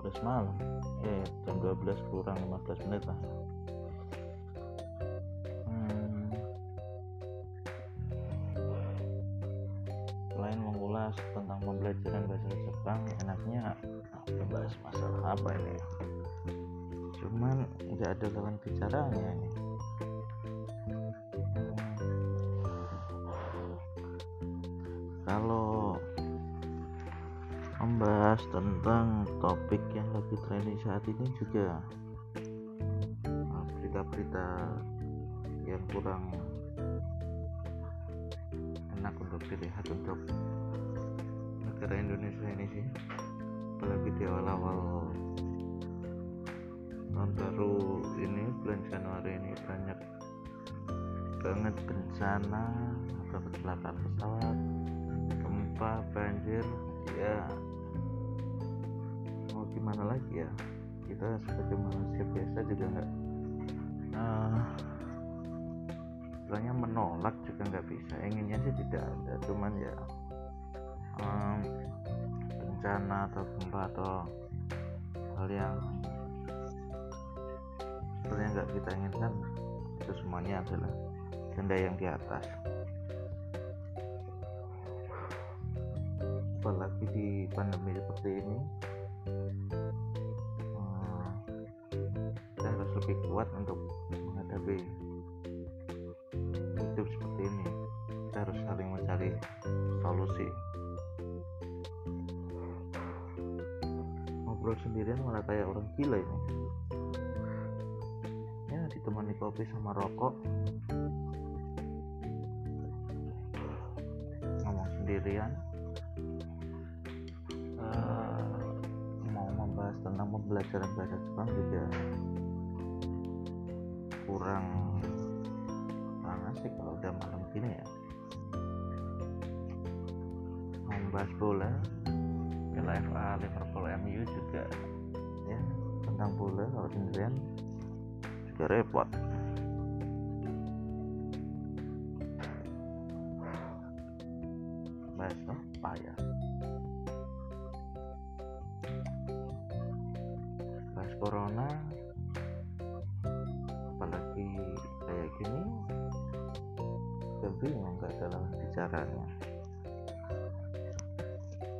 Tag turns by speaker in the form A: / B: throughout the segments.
A: 12 malam. Eh jam 12 kurang 15 menit lah. Hmm, selain mengulas tentang pembelajaran bahasa Jepang enaknya membahas masalah apa ini? Cuman nggak ada lawan bicaranya. Ini kalau membahas tentang topik yang lagi trending saat ini juga. Uh, berita-berita yang kurang enak untuk dilihat untuk negara Indonesia ini sih. Apalagi di awal-awal tahun baru ini bulan Januari ini banyak banget bencana atau kecelakaan pesawat gempa banjir ya gimana lagi ya? Kita sebagai manusia biasa juga nggak uh, menolak juga nggak bisa. Inginnya sih tidak ada cuman ya um, bencana atau gempa atau hal yang sebenarnya nggak kita inginkan itu semuanya adalah ganda yang di atas. Apalagi di pandemi seperti ini kita harus lebih kuat untuk menghadapi hidup seperti ini. Kita harus saling mencari solusi. Ngobrol sendirian malah kayak orang gila ini. Ya ditemani kopi sama rokok. Ngomong sendirian tentang pembelajaran bahasa Jepang juga kurang kurang asik kalau udah malam gini ya. Membahas bola Piala FA Liverpool MU juga ya tentang bola kalau sendirian juga repot. Bahas apa ya corona apalagi kayak gini gue bingung nggak dalam bicaranya.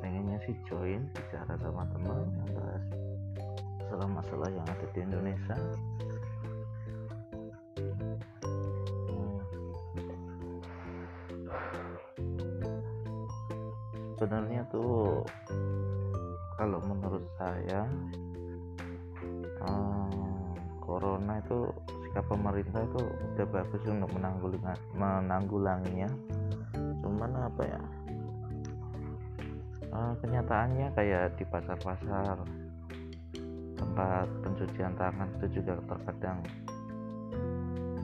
A: Pengennya sih join bicara sama teman yang bahas masalah-masalah yang ada di Indonesia. Sebenarnya tuh kalau menurut saya hmm, corona itu sikap pemerintah itu udah bagus untuk menanggulangi menanggulanginya. Cuman apa ya? Uh, kenyataannya kayak di pasar-pasar tempat pencucian tangan itu juga terkadang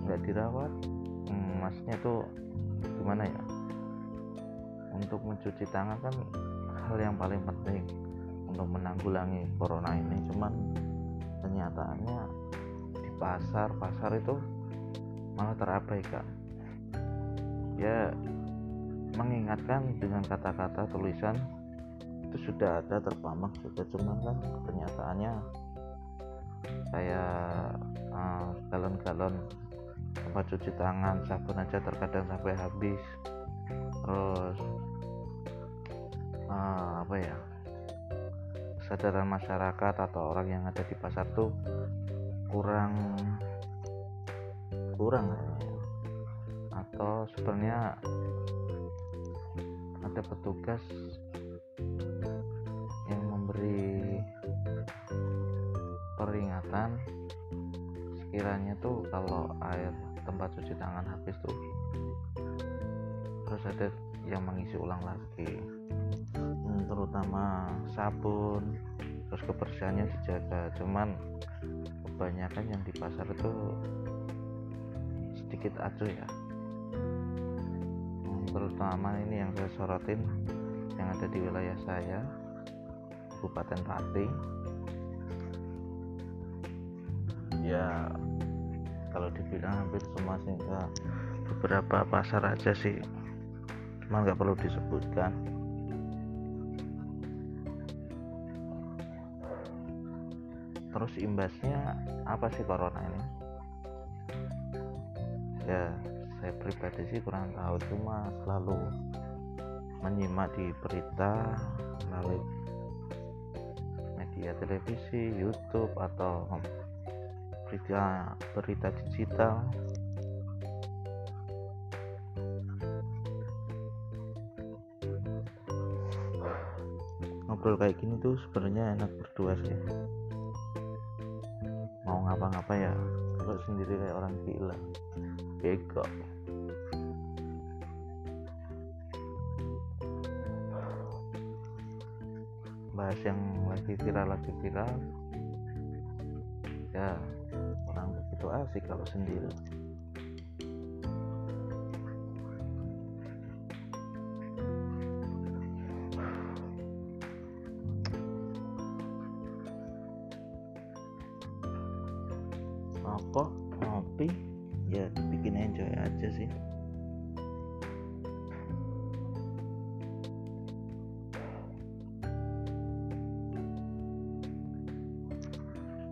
A: nggak dirawat. Hmm, maksudnya tuh gimana ya? Untuk mencuci tangan kan hal yang paling penting untuk menanggulangi corona ini. Cuman kenyataannya di pasar pasar itu malah terabaikan ya mengingatkan dengan kata-kata tulisan itu sudah ada terpamak juga cuman kan kenyataannya kayak uh, galon-galon tempat cuci tangan sabun aja terkadang sampai habis. Terus uh, apa ya kesadaran masyarakat atau orang yang ada di pasar tuh kurang kurang kayaknya. atau sebenarnya ada petugas yang memberi peringatan sekiranya tuh kalau air tempat cuci tangan habis tuh harus ada yang mengisi ulang lagi terutama sabun terus kebersihannya dijaga. Cuman kebanyakan yang di pasar itu sedikit acuh ya. Hmm, terutama ini yang saya sorotin yang ada di wilayah saya Kabupaten Pati. Ya kalau dibilang hampir semua sih enggak beberapa pasar aja sih cuma nggak perlu disebutkan terus imbasnya apa sih corona ini? Ya saya pribadi sih kurang tahu. Cuma selalu menyimak di berita melalui media televisi, YouTube atau berita berita digital. Ngobrol kayak gini tuh sebenarnya enak berdua sih ngapa-ngapa ya. Kalau sendiri kayak orang gila. Bego. Bahas yang lagi viral lagi viral. Ya orang begitu asik kalau sendiri apa ngopi ya bikin enjoy aja sih.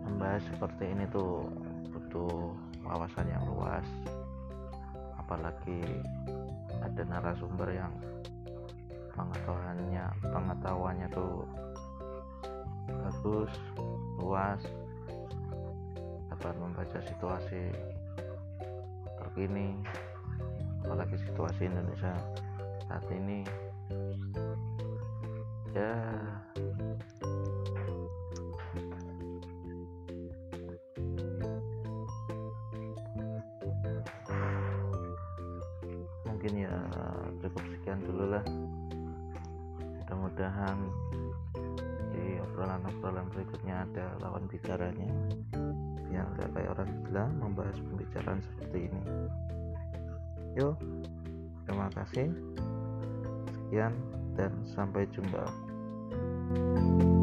A: Membahas seperti ini tuh butuh wawasan yang luas. Apalagi ada narasumber yang pengetahuannya pengetahuannya tuh bagus luas dapat membaca situasi terkini apalagi situasi Indonesia saat ini. Ya mungkin ya cukup sekian dulu lah. Mudah-mudahan di obrolan-obrolan berikutnya ada lawan bicaranya yang kayak orang gila membahas pembicaraan seperti ini. Yuk terima kasih. Sekian dan sampai jumpa. thank you